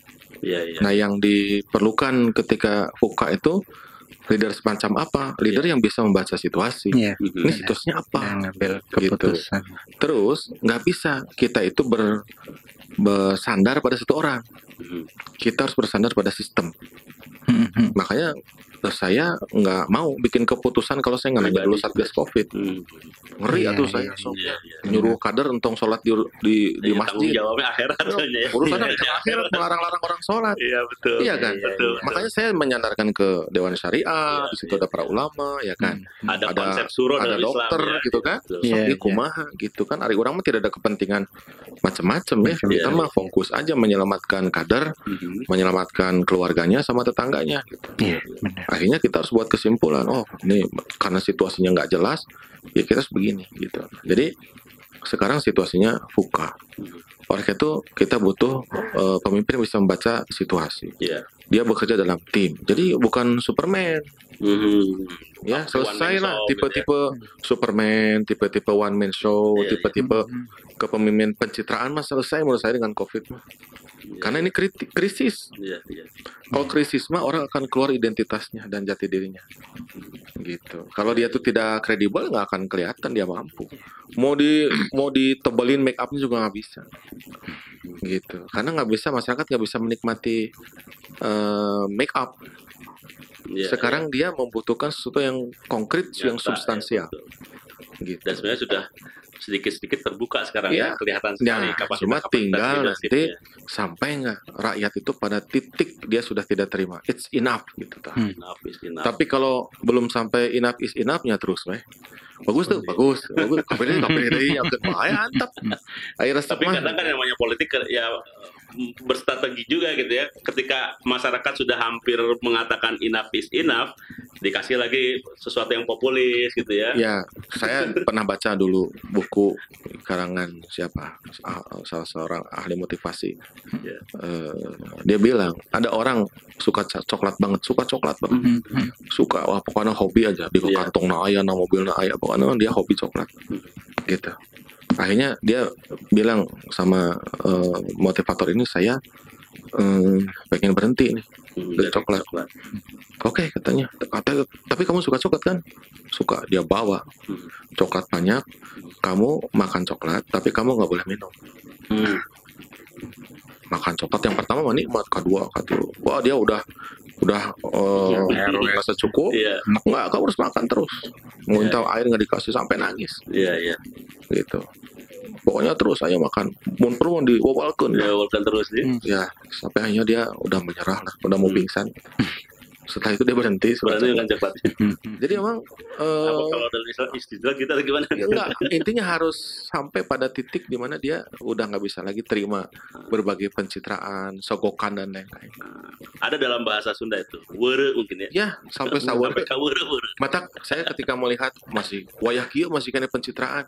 Iya, iya. Nah, yang diperlukan ketika VUCA itu leader semacam apa? Leader yang bisa membaca situasi. Mhm. Ini situasinya apa? ngambil Gitu. keputusan. Terus nggak bisa kita itu ber bersandar pada satu orang. Mhm. Kita harus bersandar pada sistem. Mhm. Makanya eh, saya nggak mau bikin keputusan kalau saya nggak nanya dulu satgas covid Hmm. ngeri Iya, atuh iya, saya iya. so. Iya, iya. nyuruh kader entong sholat di di, di Iya, masjid jawabnya akhirat ya. urusannya Iya, ke akhirat melarang-larang orang sholat Iya betul. Iya kan? Betul. makanya saya menyandarkan ke dewan syariah Iya, di situ iya. ada para ulama ya kan ada, ada- konsep suruh ada dalam Islam dokter ya. gitu kan. Betul. Iya, iya. kumaha gitu kan ari orang mah tidak ada kepentingan macam-macam ya kita Iya, mah fokus aja menyelamatkan kader Mhm. menyelamatkan keluarganya sama tetangganya gitu. Iya, benar. Akhirnya kita harus buat kesimpulan oh ini karena situasinya nggak jelas ya kita harus begini gitu jadi sekarang situasinya fuka oleh itu kita butuh eh, pemimpin yang bisa membaca situasi Iya. dia bekerja dalam tim jadi bukan superman Mhm. ya selesai lah tipe-tipe superman tipe-tipe one man show Iya, iya. tipe-tipe Mhm. kepemimpinan pencitraan mah selesai menurut saya dengan covid mah Karena ini kriti- krisis. Iya, iya. Kalau krisis mah orang akan keluar identitasnya dan jati dirinya. Gitu. Kalau dia tuh tidak kredibel nggak akan kelihatan dia mampu. Mau di mau ditebelin make upnya juga nggak bisa. Gitu. Karena nggak bisa masyarakat nggak bisa menikmati eh, make up. Iya, Sekarang dia membutuhkan sesuatu yang konkret, iya. yang Nyata, substansial. ya, betul. Gitu. Dan sebenarnya sudah sedikit-sedikit terbuka sekarang Iya. ya, kelihatan Ya, sekali kapasitas cuma tinggal nanti leadership-nya. sampai nggak rakyat itu pada titik dia sudah tidak terima. It's enough gitu. tah. Hmm. Enough is enough. Tapi kalau belum sampai enough is enough-nya terus, weh. Bagus tuh, Iya. bagus. Bagus. Kapiri, kapiri, yang bahaya antap. Akhirnya Tapi kadang kan yang namanya politik ya berstrategi juga gitu ya. Ketika masyarakat sudah hampir mengatakan enough is enough, dikasih lagi sesuatu yang populis gitu ya. Ya, saya pernah baca dulu buku karangan siapa? Ah, Salah seorang ahli motivasi. Ya. Eh, dia bilang ada orang suka coklat banget, suka coklat banget, Hmm. suka wah pokoknya hobi aja di Iya. kantong na aya, na mobil na aya, pokoknya dia hobi coklat, gitu. Akhirnya dia bilang sama eh, motivator ini saya eh, pengen berhenti nih. Hmm, Dari dari coklat. Oke katanya, Kata- tapi kamu suka coklat kan? Suka. Dia bawa Hmm. coklat banyak. Kamu makan coklat, tapi kamu nggak boleh minum. Hmm. Makan coklat yang pertama mah nikmat, kedua, ketiga. Wah dia udah udah merasa cukup. Iya, Enggak, kamu harus makan terus. Muntah air nggak dikasih sampai nangis, iya, iya. gitu. Pokoknya terus saya makan. Mun perlu diwawalkeun. Ya, walaupun terus nih. Hmm. Ya, sampai akhirnya dia udah menyerah lah, udah mau Hmm. pingsan. Setelah itu dia berhenti. coklat. kan cepat. Jadi emang Apa kalau dalam istilah, kita gimana? Ya enggak, intinya harus sampai pada titik di mana dia udah nggak bisa lagi terima berbagai pencitraan, sogokan dan lain-lain. Ada dalam bahasa Sunda itu, were mungkin ya. Ya, sampai were. Mata saya ketika melihat masih wayah kieu masih kena pencitraan.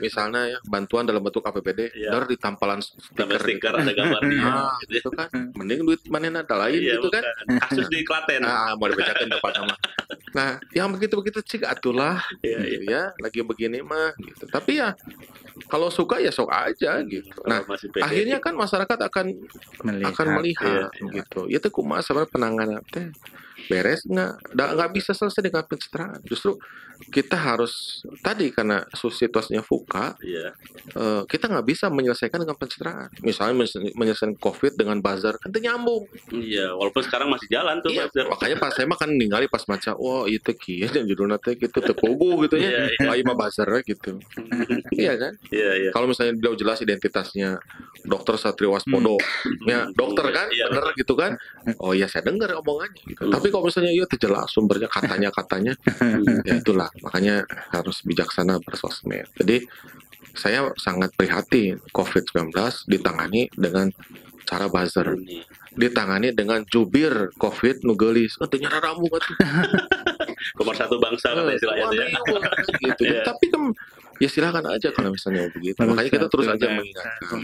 Misalnya ya, bantuan dalam bentuk APBD, Iya. dar di tampalan stiker. stiker ada gambarnya. Ah, gitu ya. kan. Mending duit mana ada lain Iya, gitu kan. bukan. Kasus di Klaten. Ah, mau dibacakan depan nama. Nah, yang begitu-begitu cik atulah Iya, iya. gitu ya, lagi begini mah gitu. Tapi ya kalau suka ya sok aja gitu. Nah, akhirnya kan masyarakat akan Melihat. akan melihat Iya, iya. gitu. Itu kumaha sebenarnya penanganan teh beres nggak? Nggak nggak bisa selesai dengan pencitraan. Justru kita harus tadi karena situasinya fuka, Iya. eh, kita nggak bisa menyelesaikan dengan pencitraan. Misalnya menyelesaikan- COVID dengan buzzer kan itu nyambung. Iya, walaupun sekarang masih jalan tuh, Iya, Mas. makanya pas saya makan ningali pas maca, wah itu kieu dan judulnya teh gitu tepugu gitu ya. iya. Wah, mah buzzer gitu. [laughs] iya kan? Iya, iya. Kalau misalnya dia jelas identitasnya dokter Satrio Waspodo, ya dokter kan, Iya. bener gitu kan? Oh iya saya dengar omongannya. Gitu. Hmm. Tapi kalau misalnya iya terjelas sumbernya katanya katanya, [laughs] ya itulah makanya harus bijaksana bersosmed. Jadi saya sangat prihatin COVID-19 ditangani dengan cara buzzer, ditangani dengan jubir COVID nugelis. Oh ternyata rambut atuh. [laughs] Nomor satu bangsa kata istilahnya tuh ya. Gitu. [laughs] Iya. Tapi kan ya silakan aja kalau misalnya begitu. Makanya kita terus aja mengingatkan.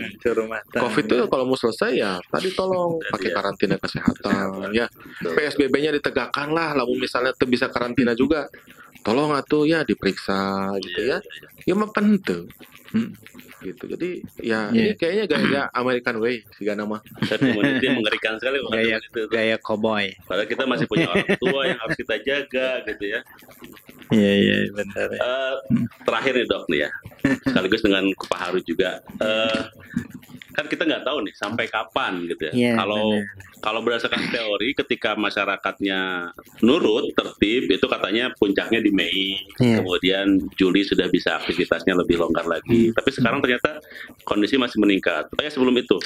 COVID itu kalau mau selesai ya tadi tolong pakai Iya. karantina kesehatan ya PSBB-nya ditegakkan lah lalu misalnya tuh bisa karantina juga tolong atuh ya diperiksa gitu Iya, ya ya mah penting Hmm, gitu jadi ya Iya. ini kayaknya gaya American way sih nama Tapi yang mengerikan sekali Gaya itu. gaya cowboy. Padahal kita masih punya orang tua yang harus kita jaga gitu ya. Iya iya benar. ya. Eh, terakhir nih dok nih ya, sekaligus dengan Pak Haru juga. Eh, kan kita nggak tahu nih sampai kapan gitu ya. Iya, kalau benar. kalau berdasarkan teori, ketika masyarakatnya nurut tertib itu katanya puncaknya di Mei, Iya. kemudian Juli sudah bisa aktivitasnya lebih longgar lagi. Tapi sekarang ternyata kondisi masih meningkat. Oh ya sebelum itu,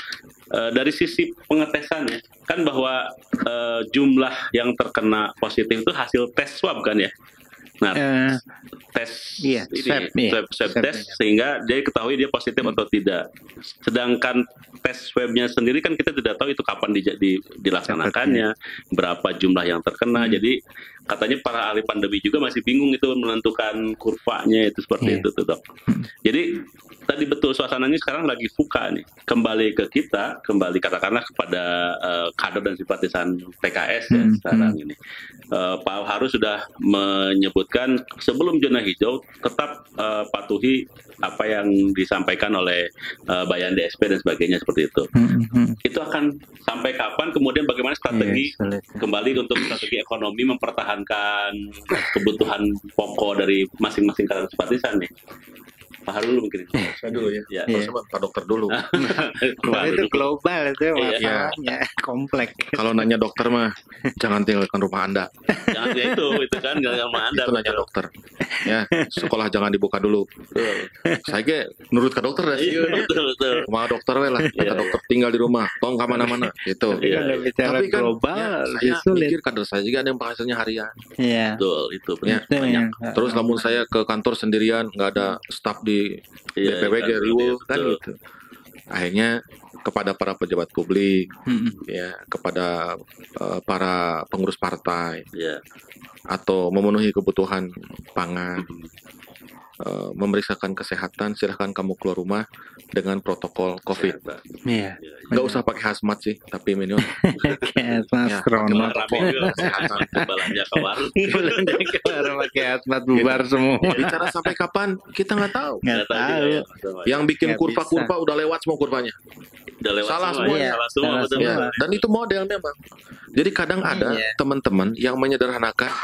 eh, dari sisi pengetesan ya, kan bahwa eh, jumlah yang terkena positif itu hasil tes swab kan ya. Nah, Eh, tes Iya, ini swab, iya. swab, swab Swab, test iya. sehingga dia ketahui dia positif atau tidak. Sedangkan tes swabnya sendiri kan kita tidak tahu itu kapan di, di- dilaksanakannya, berapa jumlah yang terkena. Hmm. Jadi katanya para ahli pandemi juga masih bingung itu menentukan kurvanya itu seperti Iya. itu tuh dok. Jadi tadi betul suasananya sekarang lagi fuka nih. Kembali ke kita, kembali katakanlah kepada eh, kader dan simpatisan PKS ya Hmm, sekarang ini. Eh, Pak Haru sudah menyebutkan sebelum zona hijau tetap eh, patuhi apa yang disampaikan oleh uh, Bayan DSP dan sebagainya seperti itu. Hmm, hmm. Itu akan sampai kapan? Kemudian bagaimana strategi sulit. kembali untuk strategi ekonomi mempertahankan kebutuhan pokok dari masing-masing kalangan simpatisan nih. Pak Harul mungkin. Saya dulu ya. Ya. Iya. Sama Pak Dokter dulu. [laughs] Wah, itu global itu Iya. masalahnya kompleks. Kalau nanya dokter mah jangan tinggalkan rumah Anda. Jangan ya itu, itu kan nggak sama Anda. itu nanya dokter. Ya, sekolah jangan dibuka dulu. Betul. Saya ge nurut ke dokter dah sih. Iya, betul, betul. Rumah dokter we lah. Kata Iya. dokter tinggal di rumah, tong ke mana-mana gitu. Tapi Iya, Tapi kan global ya, saya mikir kader saya juga ada yang penghasilannya harian. Iya. Betul, itu Ya. banyak. Terus namun saya ke kantor sendirian, nggak ada staf di Iya, BPW kan, riweuh betul. kan gitu. Akhirnya kepada para pejabat publik, Hmm. ya kepada eh, para pengurus partai Iya. atau memenuhi kebutuhan pangan, eh, memeriksakan kesehatan, silahkan kamu keluar rumah dengan protokol COVID. Iya. Iya. Nggak usah pakai hazmat sih, tapi minimum Kayak astronot. Rame juga kesehatan. belanja ke warung. Belum dari keluar pakai hazmat bubar semua. Bicara sampai kapan kita nggak tahu. Nggak tahu ya. Yang bikin kurva-kurva udah lewat semua kurvanya. Udah lewat salah semua, semua. ya. Salah semua salah semua. Ya, dan itu model memang. Jadi kadang ada Iya. teman-teman yang menyederhanakan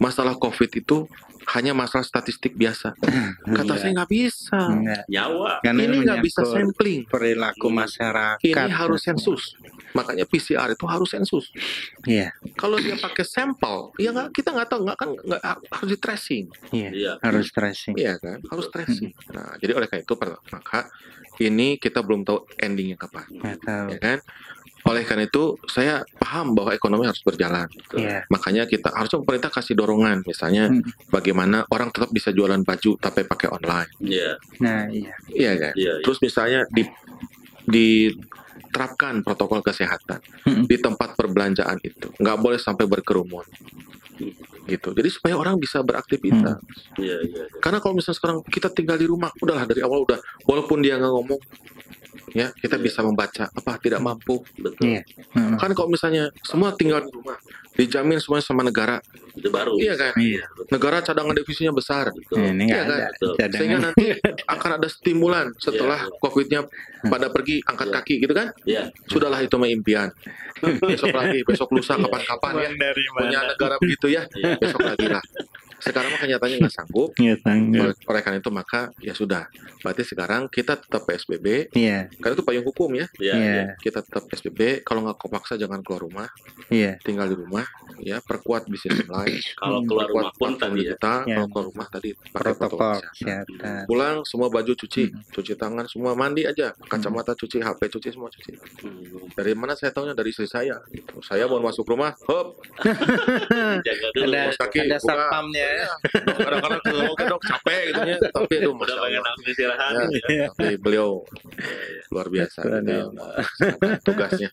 masalah COVID itu hanya masalah statistik biasa. [clears throat] Kata Iya. saya nggak bisa. Enggak. Nyawa. Karena Ini nggak bisa sampling. perilaku masyarakat. Ini harus sensus. Makanya PCR itu harus sensus. Iya, Kalau dia pakai sampel, ya nggak kita nggak tahu nggak kan nggak harus di tracing, iya. Iya. Harus tracing. iya kan? Harus tracing. [clears throat] Nah, jadi oleh karena itu maka ini kita belum tahu endingnya kapan, Nggak tahu. ya kan? Oleh karena itu saya paham bahwa ekonomi harus berjalan. Iya. Makanya kita harusnya pemerintah kasih dorongan, misalnya Hmm. bagaimana orang tetap bisa jualan baju tapi pakai online, Iya. Nah, iya. iya kan? Iya. iya. Terus misalnya di diterapkan protokol kesehatan Hmm. di tempat perbelanjaan itu, nggak boleh sampai berkerumun, gitu. Jadi supaya orang bisa beraktivitas. Iya, iya. iya. Karena kalau misalnya sekarang kita tinggal di rumah, udahlah dari awal udah, walaupun dia nggak ngomong, ya kita Iya. bisa membaca apa tidak mampu. Betul. Iya. Hmm. Kan kalau misalnya semua tinggal di rumah, dijamin semuanya sama negara, Itu baru. Iya kan? Iya. negara cadangan devisinya besar. Betul. Ini Iya nggak kan? ada Betul. Sehingga [laughs] nanti akan ada stimulan setelah Iya, iya. COVID-nya pada pergi angkat Iya. kaki gitu kan? Iya. Sudahlah itu mah impian. [laughs] besok lagi, besok lusa Iya. kapan-kapan ya. dari Punya negara begitu ya, Iya. besok lagi lah. [laughs] Sekarang mah kenyataannya nggak sanggup. Iya, oleh karena itu maka ya sudah. Berarti sekarang kita tetap PSBB. Iya, Karena itu payung hukum ya. Iya. iya, Iya. Kita tetap PSBB. Kalau nggak kepaksa jangan keluar rumah. iya. Tinggal di rumah. Ya perkuat bisnis online. Kalau Hmm. keluar perkuat rumah pun tadi ya. digital. Ya. Kalau keluar rumah tadi pakai protokol Protokol kesehatan. Pulang semua baju cuci, Hmm. cuci tangan semua mandi aja, kacamata cuci, HP cuci semua cuci. Hmm. Dari mana saya tahunya dari istri saya. Gitu. Saya mau masuk rumah, hop, [laughs] Jaga dulu. Ada kaki, ada satpamnya ya. [laughs] kadang-kadang ke oke dok capek gitu ya. Tapi itu Udah pengen langsung istirahat. Ya, gitu ya. tapi beliau luar biasa Betul, gitu ya, tugasnya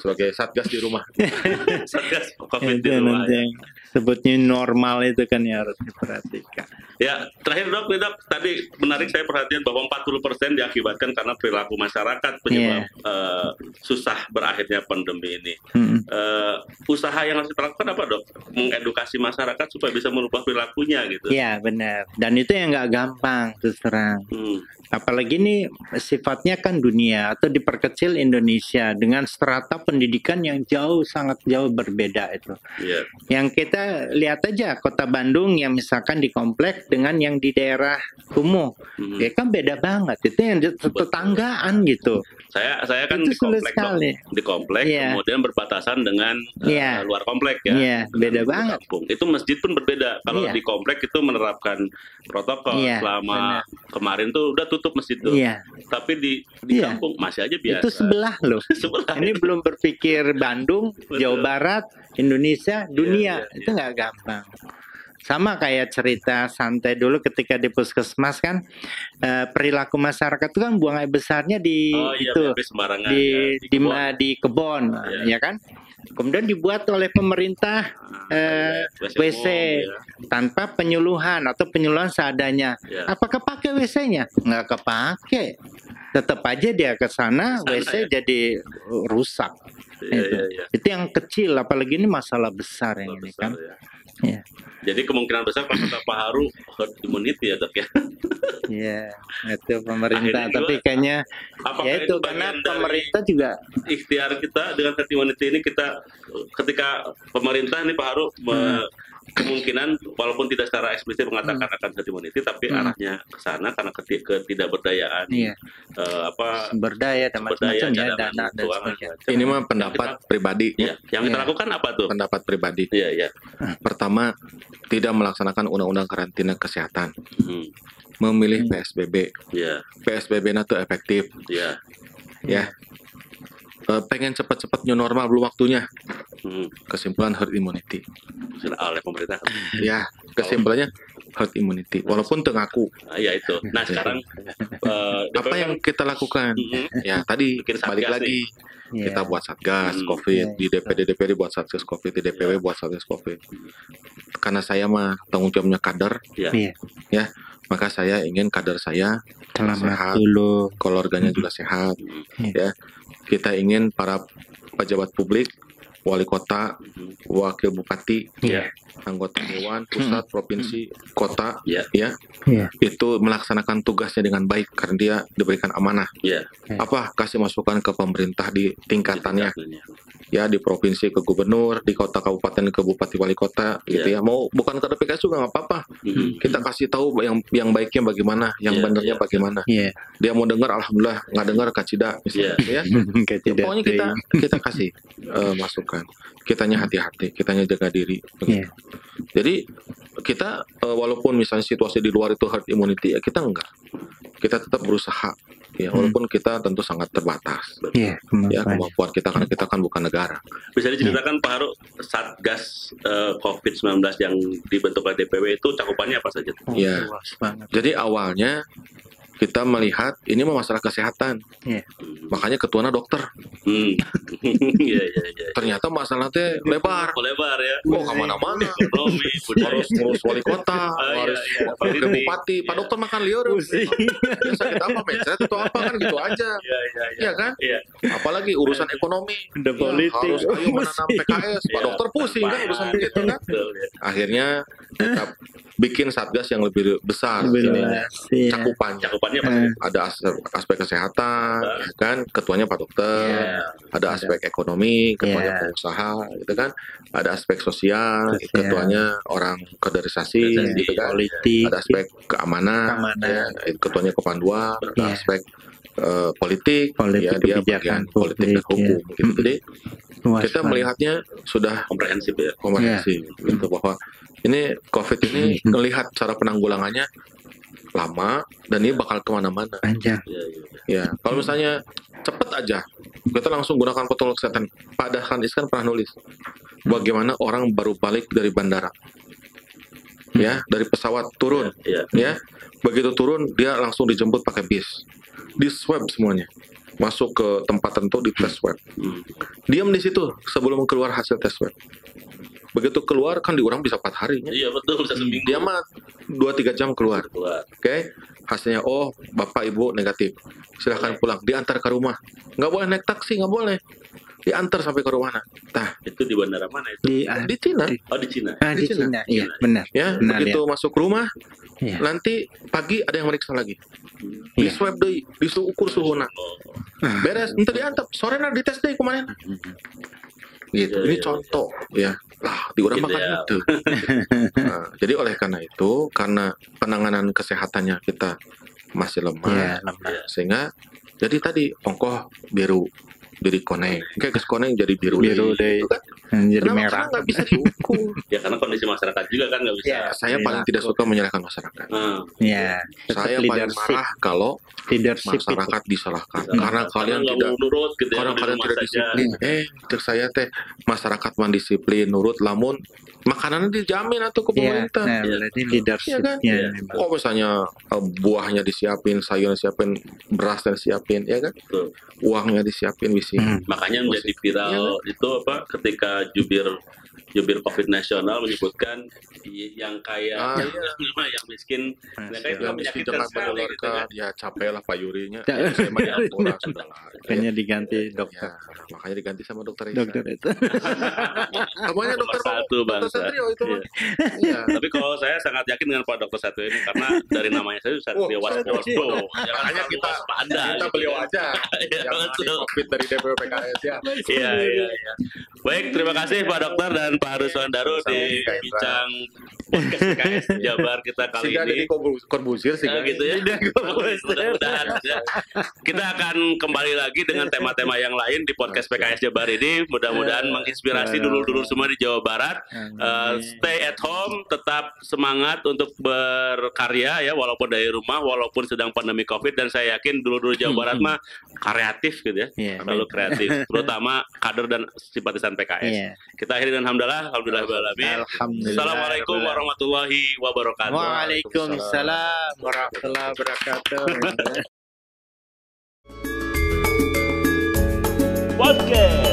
sebagai satgas di rumah. [laughs] Satgas COVID di rumah. yang sebutnya normal itu kan yang harus diperhatikan. Ya, terakhir dok, dok, tadi menarik saya perhatian bahwa 40% diakibatkan karena perilaku masyarakat penyebab eh, susah berakhirnya pandemi ini. Hmm. Eh, usaha yang harus dilakukan apa dok? Mengedukasi masyarakat supaya bisa merubah perilakunya gitu. Iya benar. Dan itu yang nggak gampang terus terang. Hmm, Apalagi ini sifatnya kan dunia atau diperkecil Indonesia dengan strata pendidikan yang jauh sangat jauh berbeda itu. iya. Yang kita lihat aja kota Bandung yang misalkan di komplek dengan yang di daerah kumuh, Hmm. ya kan beda banget. Itu yang tetanggaan gitu. Saya saya kan Itu di komplek sekali. di komplek Iya. kemudian berbatasan dengan eh, Iya. luar komplek ya. Iya, beda Dengan banget. kampung. Itu masjid pun berbeda. Kalau Iya. di komplek itu menerapkan protokol Iya, selama kemarin tuh udah tutup masjid tuh. Iya, Tapi di di Iya. kampung masih aja biasa. itu sebelah loh. [laughs] Sebelah. Ini belum berpikir Bandung, Betul. Jawa Barat, Indonesia, dunia. iya, itu nggak gampang. Sama kayak cerita santai dulu ketika di puskesmas kan eh, perilaku masyarakat itu kan buang air besarnya di Oh iya, itu di ya, di, kebun. ma- di kebon Iya. ya kan. Kemudian dibuat oleh pemerintah eh, WC umum, tanpa penyuluhan atau penyuluhan seadanya. ya. Apakah pakai WC-nya? Nggak kepake. Tetap aja dia ke sana, WC ya. jadi rusak. Iya, itu. iya, iya. Itu yang kecil, apalagi ini masalah besar yang ini Besar, kan. ya. Iya. Jadi kemungkinan besar kalau kata Pak Haru herd immunity ya dok ya. Iya, itu pemerintah. Akhirnya Tapi juga, kayaknya Apakah ya itu karena bagian dari pemerintah juga ikhtiar kita dengan herd immunity ini kita ketika pemerintah nih Pak Haru me- kemungkinan walaupun tidak secara eksplisit mengatakan akan herd immunity tapi Hmm. arahnya ke sana karena keti- ketidakberdayaan iya, eh, apa sumber daya dan sumber daya macam-macam ya, dana dan sebagainya. macam. Ini mah pendapat pribadi. Iya, yang kita Iya. lakukan apa tuh? Pendapat pribadi. Iya, iya. Pertama, tidak melaksanakan undang-undang karantina kesehatan. Hmm, Memilih Hmm. PSBB. Iya, PSBB itu efektif. iya. Ya. Eh, pengen cepat-cepat new normal belum waktunya. Hmm, Kesimpulan herd immunity. sudah oleh pemerintah. Ya, kesimpulannya herd immunity. Walaupun tengaku. Ah, Iya itu. Nah sekarang eh, Apa yang kita lakukan? Mhm. Ya, tadi balik lagi. Iya. Kita buat satgas Hmm. COVID Iya, di DPD DPD buat satgas COVID di DPW buat satgas COVID. Karena saya mah tanggung jawabnya kader, Iya, maka saya ingin kader saya selamat Sehat. dulu. keluarganya juga sehat. Hmm. Ya, kita ingin para pejabat publik, wali kota, Mhm. wakil bupati, Iya. anggota dewan, pusat, provinsi, kota, Iya. ya, Iya. itu melaksanakan tugasnya dengan baik karena dia diberikan amanah. Iya. Apa kasih masukan ke pemerintah di tingkatannya, Tingkatannya. ya di provinsi ke gubernur, di kota kabupaten ke bupati wali kota, gitu Iya. ya. Mau bukan ke DPKS juga nggak apa-apa. Mhm. Kita kasih tahu yang yang baiknya bagaimana, yang Iya, benernya iya. bagaimana. Iya. Dia mau dengar, alhamdulillah, nggak dengar kacida, misalnya, ya. [laughs] Kayak Ya, tidak pokoknya kita kita kasih eh, masukan. Kitanya hati-hati, kitanya jaga diri. begitu. Iya. Jadi kita eh, walaupun misalnya situasi di luar itu herd immunity ya kita enggak. Kita tetap berusaha. Ya, Hmm. walaupun kita tentu sangat terbatas. Iya, Ya, kemampuan. kita karena kita kan bukan negara. Bisa diceritakan Pak Haru Satgas eh, COVID-19 yang dibentuk oleh DPW itu cakupannya apa saja? Oh, Iya. luas banget. Jadi awalnya kita melihat ini mah masalah kesehatan. Iya. Hmm. Makanya ketuanya dokter. Hmm. [laughs] Iya iya iya. Ternyata masalahnya lebar. Lebar ya. Oh, ke mana-mana. Harus ngurus wali kota, Ah, harus wakil bupati, Pak dokter makan liur. Ya, sakit apa mencret atau apa kan gitu aja. Iya iya iya. Iya kan? Iya. Apalagi urusan ekonomi. Udah Ya, politik. harus ayo menanam PKS. Pak dokter pusing kan urusan begitu kan. Betul, ya. Akhirnya kita bikin satgas yang lebih besar. Lebih Ini iya. cakupannya. Cakupannya apa? Eh, Ada aspek, aspek kesehatan, ya kan? Ketuanya Pak dokter. Iya. Ada aspek ekonomi, ketuanya Iya. pengusaha, gitu kan? Ada aspek sosial, Sosial. ketuanya orang kaderisasi, gitu kan? politik. ada aspek keamanan, Keamanan. ya, ketuanya kepanduan, ada Iya. aspek eh, politik, Politik, ya dia kebijakan bagian politik dan publik, ya. hukum. Gitu. Jadi luas kita banget. melihatnya sudah Komprehensif ya. komprehensif, gitu bahwa ini COVID ini Hmm. melihat cara penanggulangannya lama dan ini bakal ke mana-mana. panjang. Iya iya. Ya, kalau misalnya cepet aja, kita langsung gunakan protokol kesehatan. Pak Dahlan Iskan pernah nulis bagaimana orang baru balik dari bandara, ya dari pesawat turun, Iya. ya begitu turun dia langsung dijemput pakai bis di swab semuanya masuk ke tempat tertentu di tes swab Hmm. diam di situ sebelum keluar hasil tes swab begitu keluar kan diurang bisa empat hari ya. Iya betul bisa seminggu. dia mah dua tiga jam keluar Keluar. oke hasilnya oh bapak ibu negatif silahkan pulang diantar ke rumah nggak boleh naik taksi nggak boleh diantar sampai ke rumah nah Itu di bandara mana itu? Di, ah, di Cina Oh di Cina. ah, di di Cina. Cina. Iya, benar. ya Benar, begitu masuk rumah Iya. nanti pagi ada yang meriksa lagi di Iya. swab deh disukur suhuna Oh. beres nanti diantap sore nanti dites deh kemarin gitu. Iya, ini iya, contoh ya. Lah di orang Gitu makan ya. itu [laughs] Nah, jadi oleh karena itu karena penanganan kesehatannya kita masih lemah Iya, lemah. sehingga jadi tadi ongkoh biru jadi koneng kayak kes koneng jadi biru Biru deh. Gitu kan. Jadi Kenapa? merah. Karena nggak bisa diukur [laughs] Ya karena kondisi masyarakat juga kan nggak bisa. Iya. saya paling tidak suka menyalahkan masyarakat Iya. Tetap saya paling leadership. marah kalau Leadership itu. masyarakat disalahkan Iya. karena kalian nggak tidak nurut gitu ya. karena kalian tidak disiplin eh cek saya teh masyarakat man disiplin nurut lamun makanannya dijamin atau ke Iya, pemerintah nah, Iya. berarti Iya leadershipnya kan? Iya. memang. kok misalnya eh, buahnya disiapin sayurnya disiapin beras dan disiapin ya kan Betul. uangnya disiapin bisi Hmm. Makanya menjadi viral Iya, itu apa ketika jubir jubir COVID nasional menyebutkan yang kaya Ah, yang, iya. yang miskin mereka itu yang miskin menyakitkan jangan sekali gitu menularkan kan. ya capek [laughs] lah Pak Yurinya Ya. gitu ya. Makanya diganti Ya, dokter. makanya diganti sama dokter Isa Dokter itu. dokter satu bangsa. Satrio itu Iya. iya Tapi kalau saya sangat yakin dengan Pak Dokter Satrio ini karena dari namanya saya Satrio Oh. Jangan Makanya kita- waspada. kita gitu beliau aja [laughs] Iya, yang covid dari DPW PKS ya Iya, iya, iya. Baik, terima kasih Pak Dokter dan Pak Ruswan Daru di bincang podcast PKS Jabar kita kali sehingga ini. korbu- korbusir sih Oh, gitu ya. Mudah-mudahan ya. Kita akan kembali lagi dengan tema-tema yang lain di podcast PKS Jabar ini. Mudah-mudahan menginspirasi dulur-dulur semua di Jawa Barat. Uh, stay at home, tetap semangat untuk berkarya ya walaupun dari rumah, walaupun sedang pandemi Covid dan saya yakin dulur-dulur Jawa Barat mah kreatif gitu ya. Iya. Selalu kreatif, [laughs] terutama kader dan simpatisan PKS. Iya. Kita akhiri dengan hamdalah, alhamdulillah Alhamdulillah. Assalamualaikum warahmatullahi wabarakatuh. Waalaikumsalam warahmatullahi wabarakatuh. [laughs] Podcast